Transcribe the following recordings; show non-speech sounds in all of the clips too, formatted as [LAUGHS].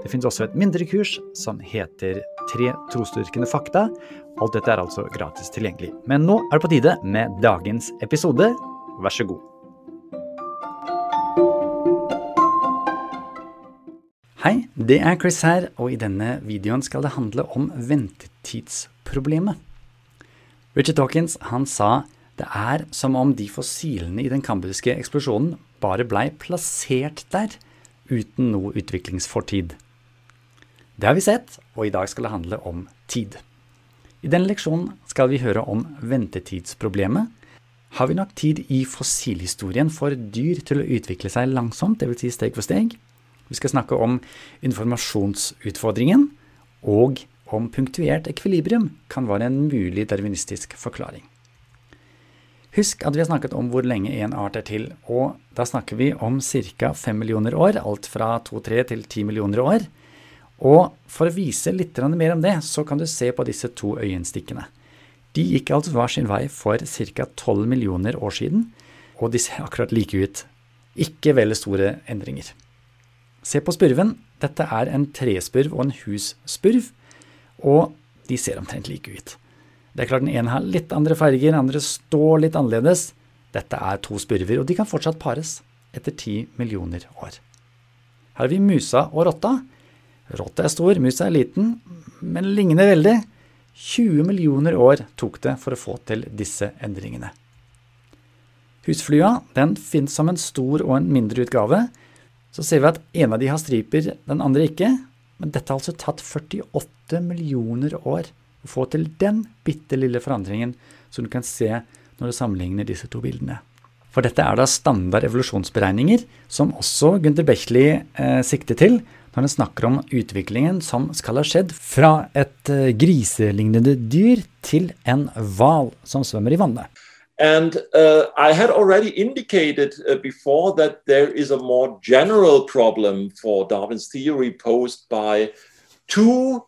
Det finnes også et mindre kurs som heter Tre trosdyrkende fakta. Alt dette er altså gratis tilgjengelig. Men nå er det på tide med dagens episode. Vær så god. Hei, det er Chris her, og i denne videoen skal det handle om ventetidsproblemet. Richard Dawkins han sa det er som om de fossilene i den kambriske eksplosjonen bare blei plassert der uten noe utviklingsfortid. Det har vi sett, og i dag skal det handle om tid. I denne leksjonen skal vi høre om ventetidsproblemet. Har vi nok tid i fossilhistorien for dyr til å utvikle seg langsomt, dvs. Si steg for steg? Vi skal snakke om informasjonsutfordringen, og om punktuert ekvilibrium kan være en mulig darwinistisk forklaring. Husk at vi har snakket om hvor lenge en art er til, og da snakker vi om ca. 5 millioner år, alt fra 2-3 til 10 millioner år. Og for å vise litt mer om det, så kan du se på disse to øyenstikkene. De gikk altså hver sin vei for ca. 12 millioner år siden, og de ser akkurat like ut. Ikke veldig store endringer. Se på spurven. Dette er en trespurv og en husspurv, og de ser omtrent like ut. Det er klart Den ene har litt andre farger, den andre står litt annerledes. Dette er to spurver, og de kan fortsatt pares etter 10 millioner år. Her har vi musa og rotta. Rotta er stor, musa er liten, men ligner veldig. 20 millioner år tok det for å få til disse endringene. Husflua den finnes som en stor og en mindre utgave. Så ser vi at en av de har striper, den andre ikke. Men dette har altså tatt 48 millioner år å få til den bitte lille forandringen som du kan se når du sammenligner disse to bildene. For dette er da standard evolusjonsberegninger, som også Gunther Bechley eh, sikter til når han snakker om utviklingen som skal ha skjedd fra et uh, griselignende dyr til en hval som svømmer i vannet. And uh, I had already indicated uh, before that there is a more general problem for Darwin's theory posed by two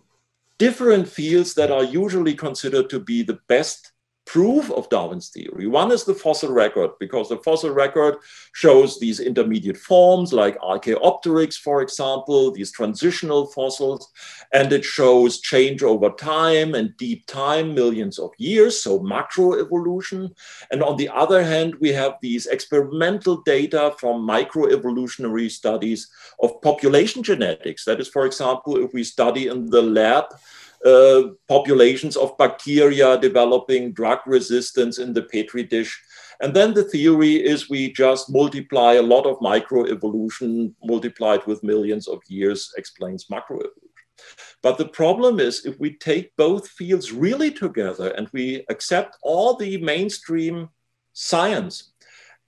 different fields that are usually considered to be the best proof of Darwin's theory. One is the fossil record, because the fossil record shows these intermediate forms like Archaeopteryx, for example, these transitional fossils, and it shows change over time and deep time, millions of years, so macroevolution. And on the other hand, we have these experimental data from microevolutionary studies of population genetics. That is, for example, if we study in the lab uh, populations of bacteria developing drug resistance in the petri dish. And then the theory is we just multiply a lot of microevolution multiplied with millions of years explains macroevolution. But the problem is if we take both fields really together and we accept all the mainstream science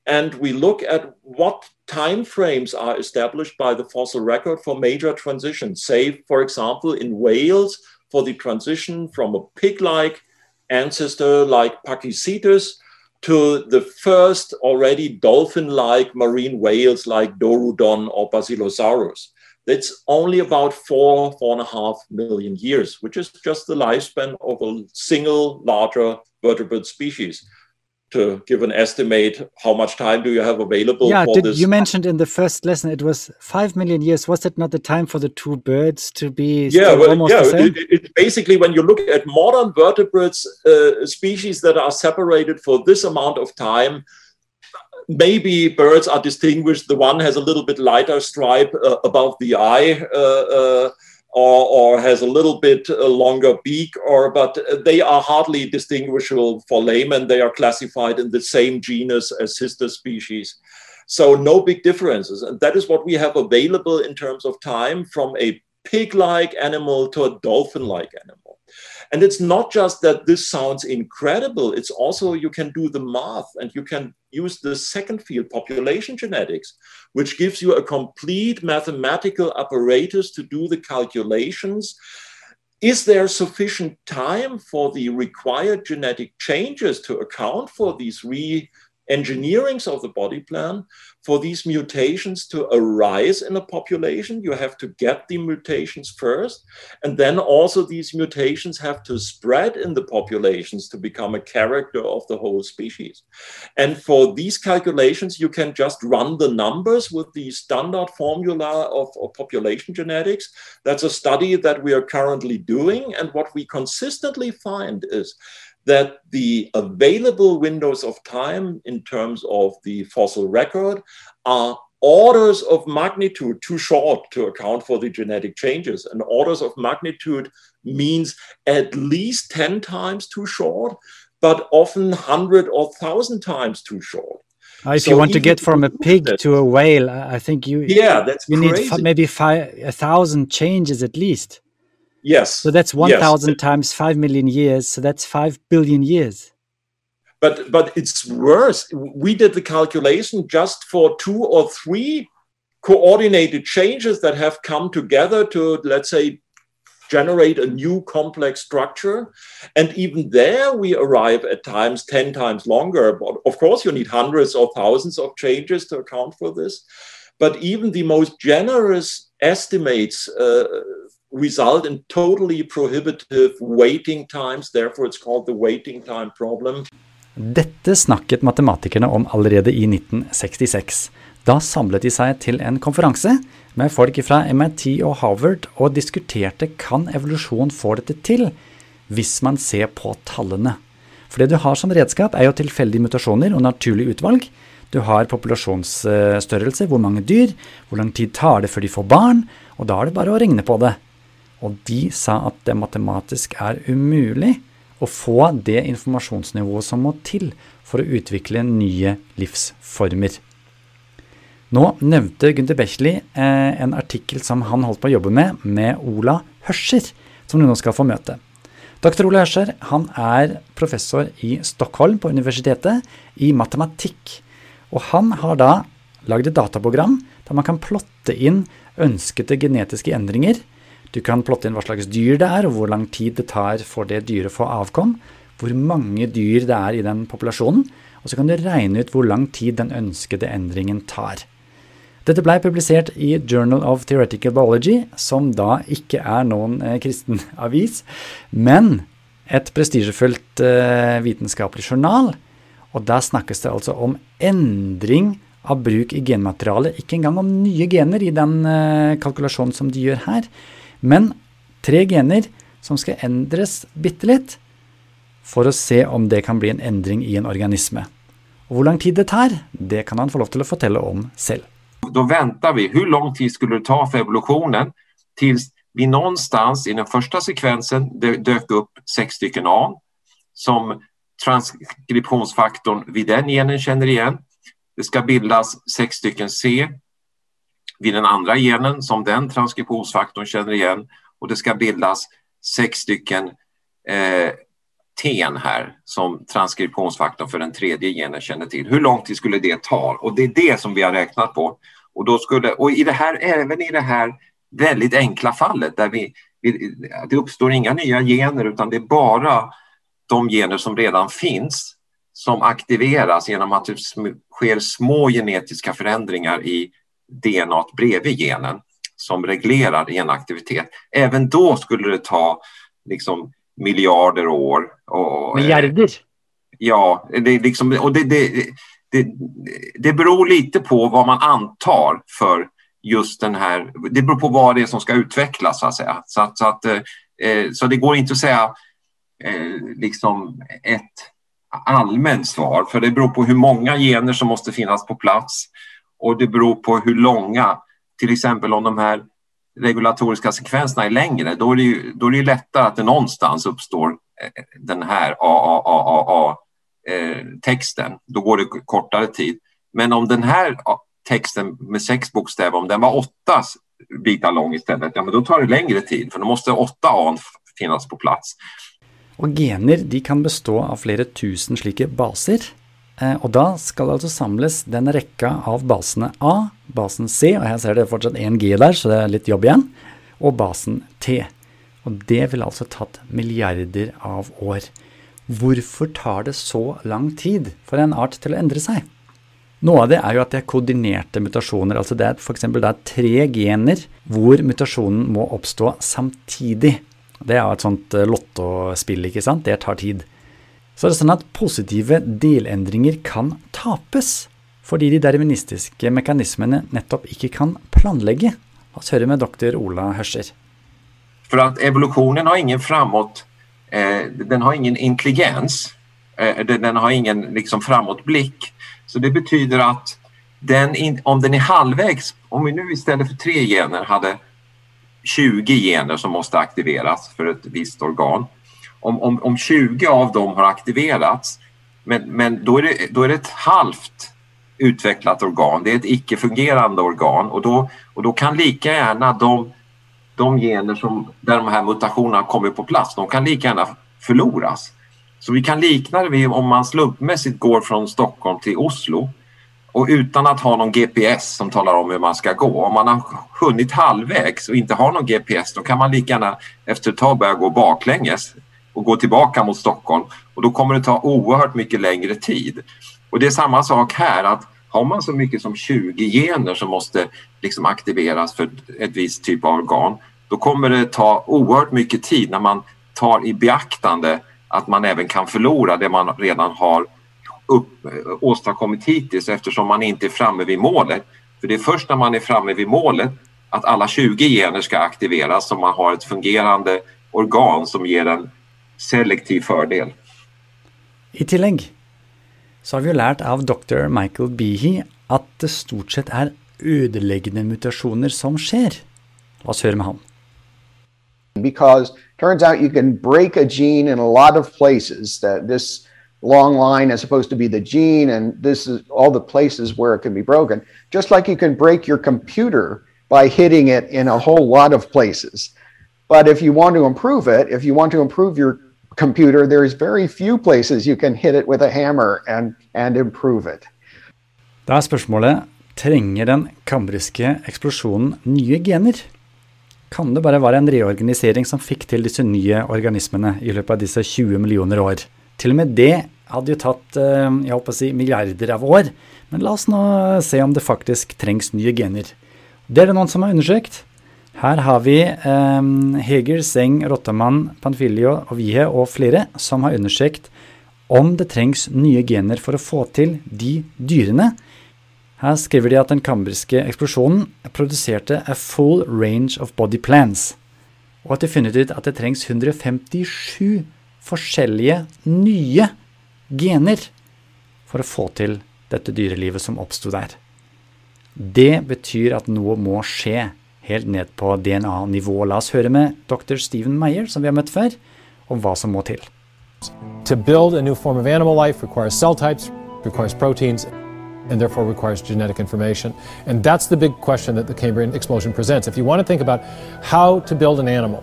and we look at what time frames are established by the fossil record for major transitions, say, for example, in whales, for the transition from a pig-like ancestor like Pachycetus to the first already dolphin-like marine whales like Dorudon or Basilosaurus. It's only about four, four and a half million years, which is just the lifespan of a single larger vertebrate species to give an estimate how much time do you have available yeah, for did, this? you mentioned in the first lesson it was five million years. Was it not the time for the two birds to be yeah well, almost yeah the same? it, it, basically when you look at modern vertebrates uh, species that are separated for this amount of time maybe birds are distinguished. The one has a little bit lighter stripe uh, above the eye uh, uh or, or has a little bit uh, longer beak, or but they are hardly distinguishable for laymen. They are classified in the same genus as sister species. So no big differences. And that is what we have available in terms of time from a pig-like animal to a dolphin-like animal. And it's not just that this sounds incredible, it's also you can do the math and you can use the second field, population genetics, which gives you a complete mathematical apparatus to do the calculations. Is there sufficient time for the required genetic changes to account for these re engineerings of the body plan for these mutations to arise in a population. You have to get the mutations first and then also these mutations have to spread in the populations to become a character of the whole species. And for these calculations you can just run the numbers with the standard formula of, of population genetics. That's a study that we are currently doing and what we consistently find is that the available windows of time in terms of the fossil record are orders of magnitude too short to account for the genetic changes. And orders of magnitude means at least 10 times too short, but often 100 or 1,000 times too short. Uh, if so you want to get from a pig that, to a whale, I think you yeah that's you crazy. need maybe five a thousand changes at least. Yes. So that's 1,000 yes. times 5 million years. So that's 5 billion years. But, but it's worse. We did the calculation just for two or three coordinated changes that have come together to, let's say, generate a new complex structure. And even there, we arrive at times 10 times longer. But of course, you need hundreds or thousands of changes to account for this. But even the most generous estimates uh, result in totally prohibitive waiting times. Therefore, it's called the waiting time problem. Dette snakket matematikerne om allerede i 1966. Da samlet de seg til en konferanse med folk fra MIT og Harvard og diskuterte kan evolusjon få dette til hvis man ser på tallene. For det du har som redskap, er jo tilfeldige mutasjoner og naturlig utvalg. Du har populasjonsstørrelse, hvor mange dyr, hvor lang tid tar det før de får barn, og da er det bare å regne på det. Og de sa at det matematisk er umulig å få det informasjonsnivået som må til for å utvikle nye livsformer. Nå nevnte Gunther Bechley eh, en artikkel som han holdt på å jobbe med, med Ola Hørscher, som du nå skal få møte. Dr. Ola Hørscher han er professor i Stockholm på universitetet i matematikk. Og han har da lagd et dataprogram der man kan plotte inn ønskede genetiske endringer du kan plotte inn hva slags dyr det er, og hvor lang tid det tar for det dyret å få avkom. Hvor mange dyr det er i den populasjonen. Og så kan du regne ut hvor lang tid den ønskede endringen tar. Dette blei publisert i Journal of Theoretical Biology, som da ikke er noen eh, kristen [LAUGHS] avis, men et prestisjefullt eh, vitenskapelig journal. Og der snakkes det altså om endring av bruk i genmaterialet, ikke engang om nye gener i den eh, kalkulasjonen som de gjør her, men tre gener som skal endres bitte litt for å se om det kan bli en endring i en organisme. Og hvor lang tid det tar, det kan han få lov til å fortelle om selv. Da venter vi. Hvor lang tid skulle det ta for evolusjonen til vi någonstans i den første sekvensen dök upp seks stykker A som transkriptionsfaktorn vid den genen kjenner igjen. Det skal bildes seks stykker C vid den andra genen som den transkriptionsfaktorn känner igen och det ska bildas sex stycken eh, ten här som transkriptionsfaktorn för den tredje genen känner till. Hur lång tid skulle det ta? Och det är det som vi har räknat på. Och, då skulle, och i det här, även i det här väldigt enkla fallet där vi, det uppstår inga nya gener utan det är bara de gener som redan finns som aktiveras genom att det sker små genetiska förändringar i DNA bredvid genen som reglerar genaktivitet. Även då skulle det ta liksom miljarder år. Och, Miljarder? Ja, det, liksom, och det, det, det, det beror lite på vad man antar för just den här, det beror på vad det är som ska utvecklas så att säga. Så, att, så, att, eh, så det går inte att säga eh, liksom ett allmänt svar, för det beror på hur många gener som måste finnas på plats och det beror på hur långa, till exempel om de här regulatoriska sekvenserna är längre, då är det ju, då är det lättare att det någonstans uppstår eh, den här AAAA-texten. da då går det kortare tid. Men om den här texten med sex bokstäver, om den var åtta bitar lång istället, ja men då tar det längre tid, för då måste åtta A finnas på plats. Og gener de kan bestå av flere tusen slike baser. Eh, og da skal det altså samles den rekka av basene A, basen C, og her ser det fortsatt én G der, så det er litt jobb igjen, og basen T. Og det ville altså tatt milliarder av år. Hvorfor tar det så lang tid for en art til å endre seg? Noe av det er jo at det er koordinerte mutasjoner. altså Det er f.eks. tre gener hvor mutasjonen må oppstå samtidig. Det er et sånt eh, lottospill, ikke sant. Det tar tid. Så er det sånn at positive delendringer kan tapes fordi de deterministiske mekanismene nettopp ikke kan planlegge. La oss høre med doktor Ola Hørscher. For at evolusjonen har ingen framåt, eh, den har ingen intelligens. Eh, den har ingen liksom, framåtblikk. Så det betyder at den, om den er halvveis Om vi nå i stedet for tre gener hadde 20 gener som måtte aktiveres for et visst organ. Om, om, om 20 av dem har aktiverats, men, men då, är det, då är det ett halvt utvecklat organ. Det är ett icke-fungerande organ och då, och då kan lika gärna de, de gener som, där de här mutationerna kommer på plats, de kan lika gärna förloras. Så vi kan likna det vid om man slumpmässigt går från Stockholm till Oslo och utan att ha någon GPS som talar om hur man ska gå. Om man har hunnit halvvägs och inte har någon GPS då kan man lika gärna efter ett tag börja gå baklänges och gå tillbaka mot Stockholm och då kommer det ta oerhört mycket längre tid. Och det är samma sak här att har man så mycket som 20 gener som måste liksom aktiveras för ett visst typ av organ då kommer det ta oerhört mycket tid när man tar i beaktande att man även kan förlora det man redan har upp, åstadkommit hittills eftersom man inte är framme vid målet. För det är först när man är framme vid målet att alla 20 gener ska aktiveras som man har ett fungerande organ som ger en selektiv fordel. I tillegg så har vi jo lært av dr. Michael Behe at det stort sett er ødeleggende mutasjoner som skjer. La oss høre med han. Because turns out you can break a gene in a lot of places. That this long line is supposed to be the gene, and this is all the places where it can be broken. Just like you can break your computer by hitting it in a whole lot of places. But if you want to improve it, if you want to improve your computer, there's very few places you can hit it with a hammer and, and improve it. Da er spørsmålet trenger den kambriske eksplosjonen nye gener? Kan det bare være en reorganisering som fikk til disse nye organismene i løpet av disse 20 millioner år? Til og med det hadde jo tatt eh, jeg håper å si, milliarder av år. Men la oss nå se om det faktisk trengs nye gener. Det er det noen som har undersøkt. Her har vi eh, Heger, Seng, Rottamann, Panfilio og Vie og flere som har undersøkt om det trengs nye gener for å få til de dyrene. Her skriver de at den kambriske eksplosjonen produserte a full range of body plans, og at de funnet ut at det trengs 157 forskjellige nye gener for å få til dette dyrelivet som oppsto der. Det betyr at noe må skje helt ned på DNA-nivå. La oss høre med dr. Stephen Meyer, som vi har møtt før, om hva som må til. To build a new form of animal life requires cell types, requires proteins, and therefore requires genetic information. And that's the big question that the Cambrian explosion presents. If you want to think about how to build an animal,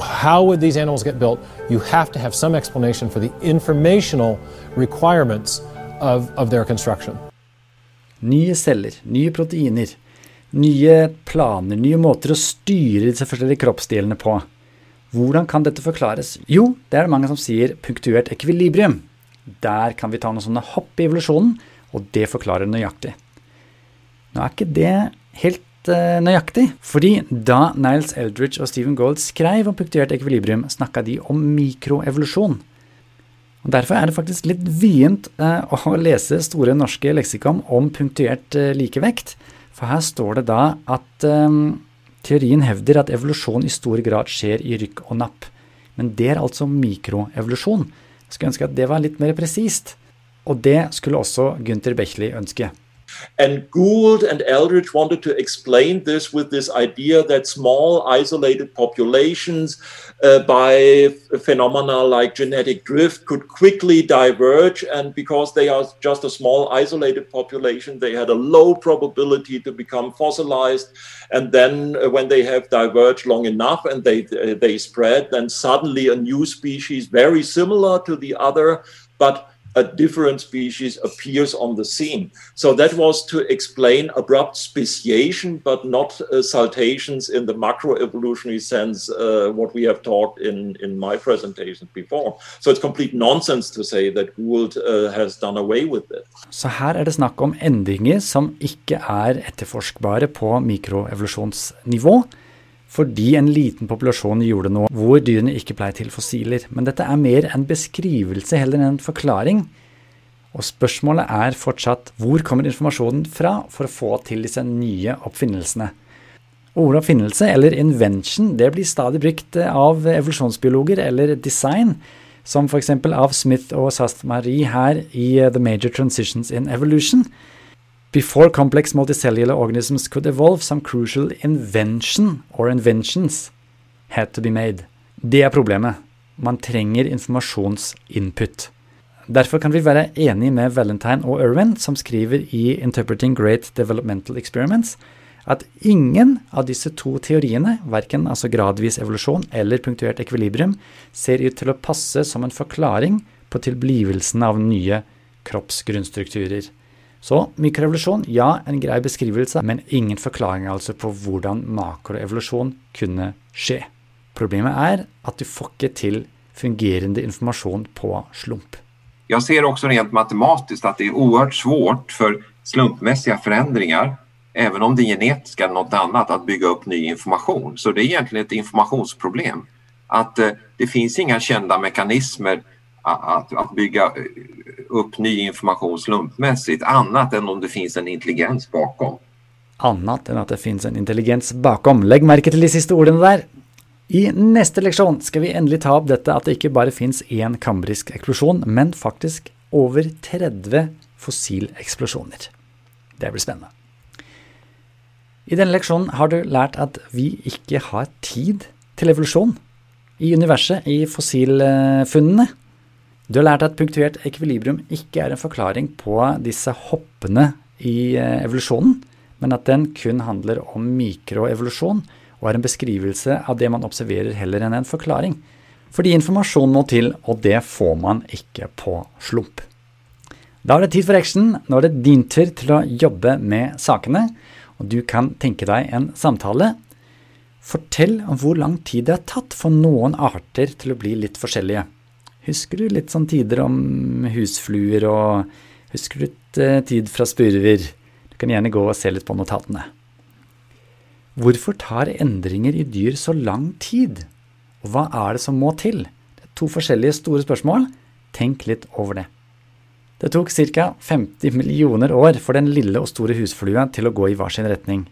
how would these animals get built, you have to have some explanation for the informational requirements of, of their construction. Nye celler, nye proteiner, nye planer, nye måter å styre disse forskjellige kroppsdelene på. Hvordan kan dette forklares? Jo, det er det mange som sier punktuert ekvilibrium. Der kan vi ta noen sånne hopp i evolusjonen, og det forklarer nøyaktig. Nå er ikke det helt uh, nøyaktig, fordi da Niles Eldridge og Stephen Gold skrev om punktuert ekvilibrium, snakka de om mikroevolusjon. Og Derfor er det faktisk litt vrient uh, å lese Store norske leksikon om punktuert uh, likevekt, for her står det da at um, teorien hevder at evolusjon i stor grad skjer i rykk og napp. Men det er altså mikroevolusjon. Jeg skulle ønske at det var litt mer presist. Og det skulle også Gunther Bechley ønske. And Gould and Eldridge wanted to explain this with this idea that small isolated populations uh, by phenomena like genetic drift could quickly diverge. And because they are just a small isolated population, they had a low probability to become fossilized. And then uh, when they have diverged long enough and they, uh, they spread, then suddenly a new species very similar to the other, but a different species appears on the scene. So that was to explain abrupt speciation, but not uh, saltations in the macroevolutionary sense, uh, what we have talked in, in my presentation before. So it's complete nonsense to say that Gould uh, has done away with it. Så her er det snakk om endringer som ikke er etterforskbare på mikroevolusjonsnivå fordi en liten populasjon gjorde noe hvor dyrene ikke blei til fossiler. Men dette er mer en beskrivelse heller enn en forklaring. Og spørsmålet er fortsatt hvor kommer informasjonen fra for å få til disse nye oppfinnelsene? Ordet oppfinnelse, eller invention, det blir stadig brukt av evolusjonsbiologer eller design, som f.eks. av Smith og Sast-Marie her i The Major Transitions in Evolution. Before complex multicellular organisms could evolve, some crucial invention or inventions had to be made. Det er problemet. Man trenger informasjonsinput. Derfor kan vi være enige med Valentine og Irwin, som skriver i Interpreting Great Developmental Experiments, at ingen av disse to teoriene, verken altså gradvis evolusjon eller punktuert ekvilibrium, ser ut til å passe som en forklaring på tilblivelsen av nye kroppsgrunnstrukturer. Så mikroevolusjon, ja, en grei beskrivelse, men ingen forklaring altså på hvordan makroevolusjon kunne skje. Problemet er at du får ikke til fungerende informasjon på slump. Jeg ser også rent matematisk at det er oerhört svårt for slumpmessige forandringer, even om det genetiske er eller annet, annat, bygge opp ny informasjon. Så det er egentlig et informasjonsproblem. Att eh, det finnes ingen kjente mekanismer att, att bygga upp ny informasjon slumpmässigt annet enn om det finnes en intelligens bakom. Annet enn at det finnes en intelligens bakom. Legg merke til de siste ordene der. I neste leksjon skal vi endelig ta opp dette at det ikke bare fins én kambrisk eksplosjon, men faktisk over 30 fossileksplosjoner. Det blir spennende. I denne leksjonen har du lært at vi ikke har tid til evolusjon i universet i fossilfunnene. Du har lært at punktuert ekvilibrium ikke er en forklaring på disse hoppene i eh, evolusjonen, men at den kun handler om mikroevolusjon og er en beskrivelse av det man observerer heller enn en forklaring. Fordi informasjon må til, og det får man ikke på slump. Da er det tid for action. Nå er det din tur til å jobbe med sakene, og du kan tenke deg en samtale. Fortell om hvor lang tid det har tatt for noen arter til å bli litt forskjellige. Husker du litt sånn tider om husfluer, og husker du litt eh, tid fra spurver? Du kan gjerne gå og se litt på notatene. Hvorfor tar endringer i dyr så lang tid? Og hva er det som må til? Det er to forskjellige store spørsmål. Tenk litt over det. Det tok ca. 50 millioner år for den lille og store husflua til å gå i hver sin retning.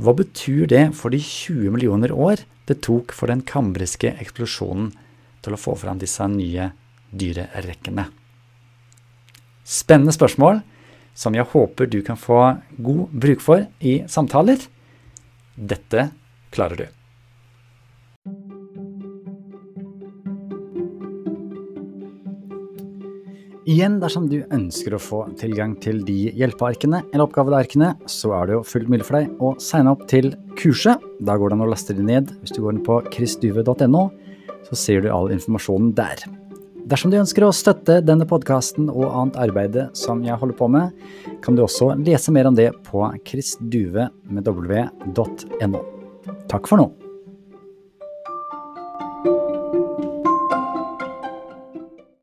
Hva betyr det for de 20 millioner år det tok for den kambriske eksplosjonen til å få fram disse nye dyrerekkene? Spennende spørsmål som jeg håper du kan få god bruk for i samtaler. Dette klarer du. Igjen, dersom du ønsker å få tilgang til de hjelpearkene eller oppgavearkene, så er det jo fullt mulig for deg å signe opp til kurset. Da går det an å laste det ned. Hvis du går inn på chrisduve.no, så ser du all informasjonen der. Dersom du ønsker å støtte denne podkasten og annet arbeid som jeg holder på med, kan du også lese mer om det på chrisduve.no. Takk for nå.